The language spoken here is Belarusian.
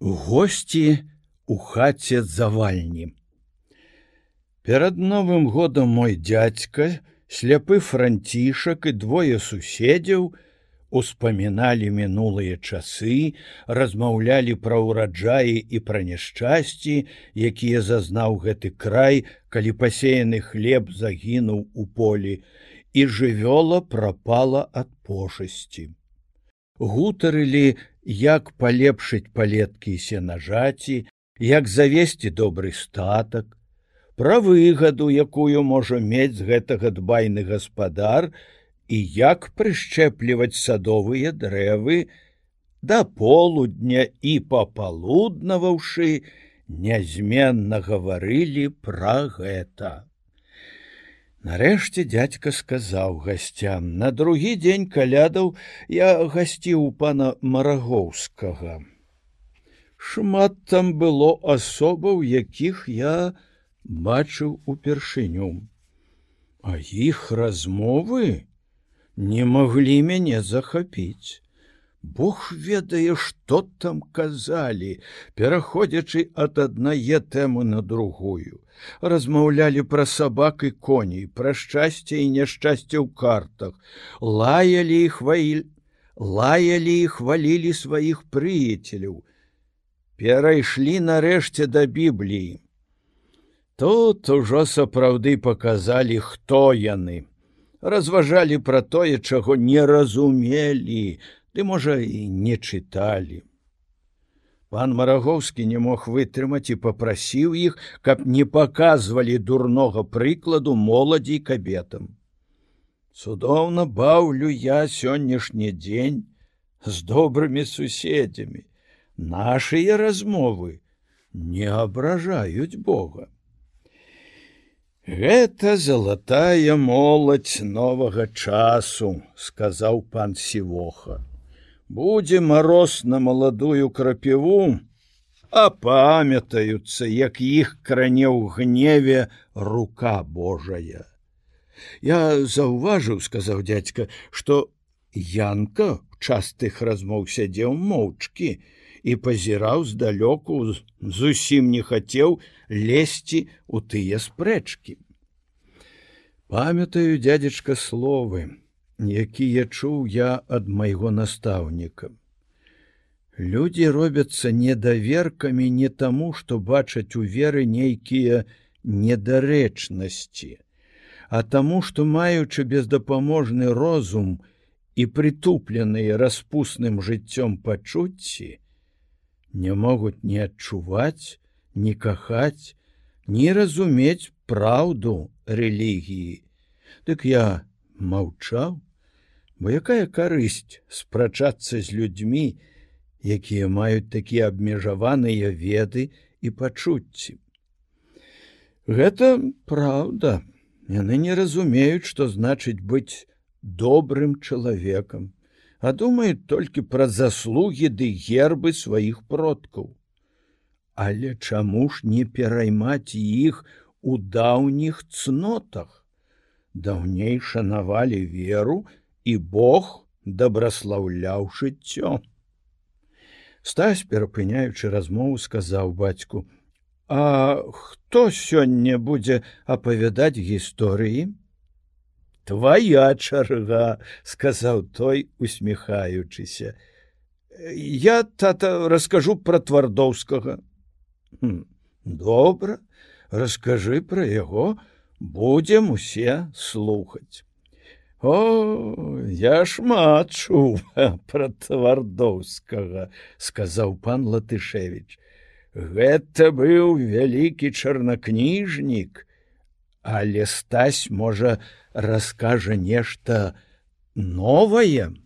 госці у хаце завальні. Перад новым годам мой дядзька, сляпы францішак і двое суседзяў успаміналі мінулыя часы, размаўлялі пра ўраджаі і пра няшчасці, якія зазнаў гэты край, калі пасеяны хлеб загінуў у полі, і жывёла прапала ад пошасці. Гутарылі, як палепшыць палеткі сенажаці, як завесці добры статак, пра выгаду, якую можа мець з гэтага дбайны гаспадар і як прышчэпліваць садовыя дрэвы, да полудня і папалуднаваўшы, нязменна гаварылі пра гэта. Нарэшце дядька сказаў гасцям на другі дзень калядаў я гасціў у пана марагоўскага. Шмат там было асобаў, якіх я бачыў упершыню. А іх размовы не маглі мяне захапіць. Бог ведае, што там казалі, пераходзячы ад аднае тэмы на другую размаўлялі пра сабак і коней, пра шчасце і няшчасце ў картах, лаялі і хваіль, лаялі і хвалілі сваіх прыяцеляў. Перайшлі нарэшце да бібліі. Тут ужо сапраўды паказалі, хто яны. Разважалі пра тое, чаго не разумелі, ды можа і не чыталі. Пан Марагоўскі не мог вытрымаць і попрасіў іх, каб не паказвалі дурнога прыкладу моладзі кабетам. Цудоўна баўлю я сённяшні дзень з добрымі суседзямі. Нашыя размовы не абражаюць Бога. Гэта залатая моладзь новага часу, сказаў пан Сівоха будзе мароз на маладую крапіву, а памятаюцца, як іх кране ў гневе рука Божая. Я заўважыў, сказаў дядзька, што Янка частых размоў сядзеў моўчкі і пазіраў здалёку, зусім не хацеў лезці у тыя спрэчкі. Памятаю дядзечка словы, якія чуў я ад майго настаўніка. Людзі робяцца недаверкамі не таму, што бачаць у веры нейкія недарэчнасці, а таму, што маючы бездапаможны розум і прытупленыя распусным жыццём пачуцці, не могуць не адчуваць, не кахаць, не разумець праўду рэлігіі. Дык я маўчаў, Бо якая карысць спрачацца з людзьмі, якія маюць такія абмежаваныя веды і пачуцці. Гэта праўда, яны не разумеюць, што значыць быць добрым чалавекам, а думаюць толькі пра заслугі ды гербы сваіх продкаў. Але чаму ж не пераймаць іх у даўніх цнотах? Даўней шанавалі веру, і Бог дабраслаўляў жыццё. Стась, перапыняючы размову, сказаў бацьку: « А хто сёння будзе апавядаць гісторыі? Твая чарга, сказаў той, усміхаючыся. Я тата раскажу пра твардоўскага. Добра, раскажы пра яго, будзем усе слухаць. О, я шмат чуў пра твардоўскага, сказаў пан Латышевич. Гэта быў вялікі чарнакніжнік, але стась можа раскажа нешта новае.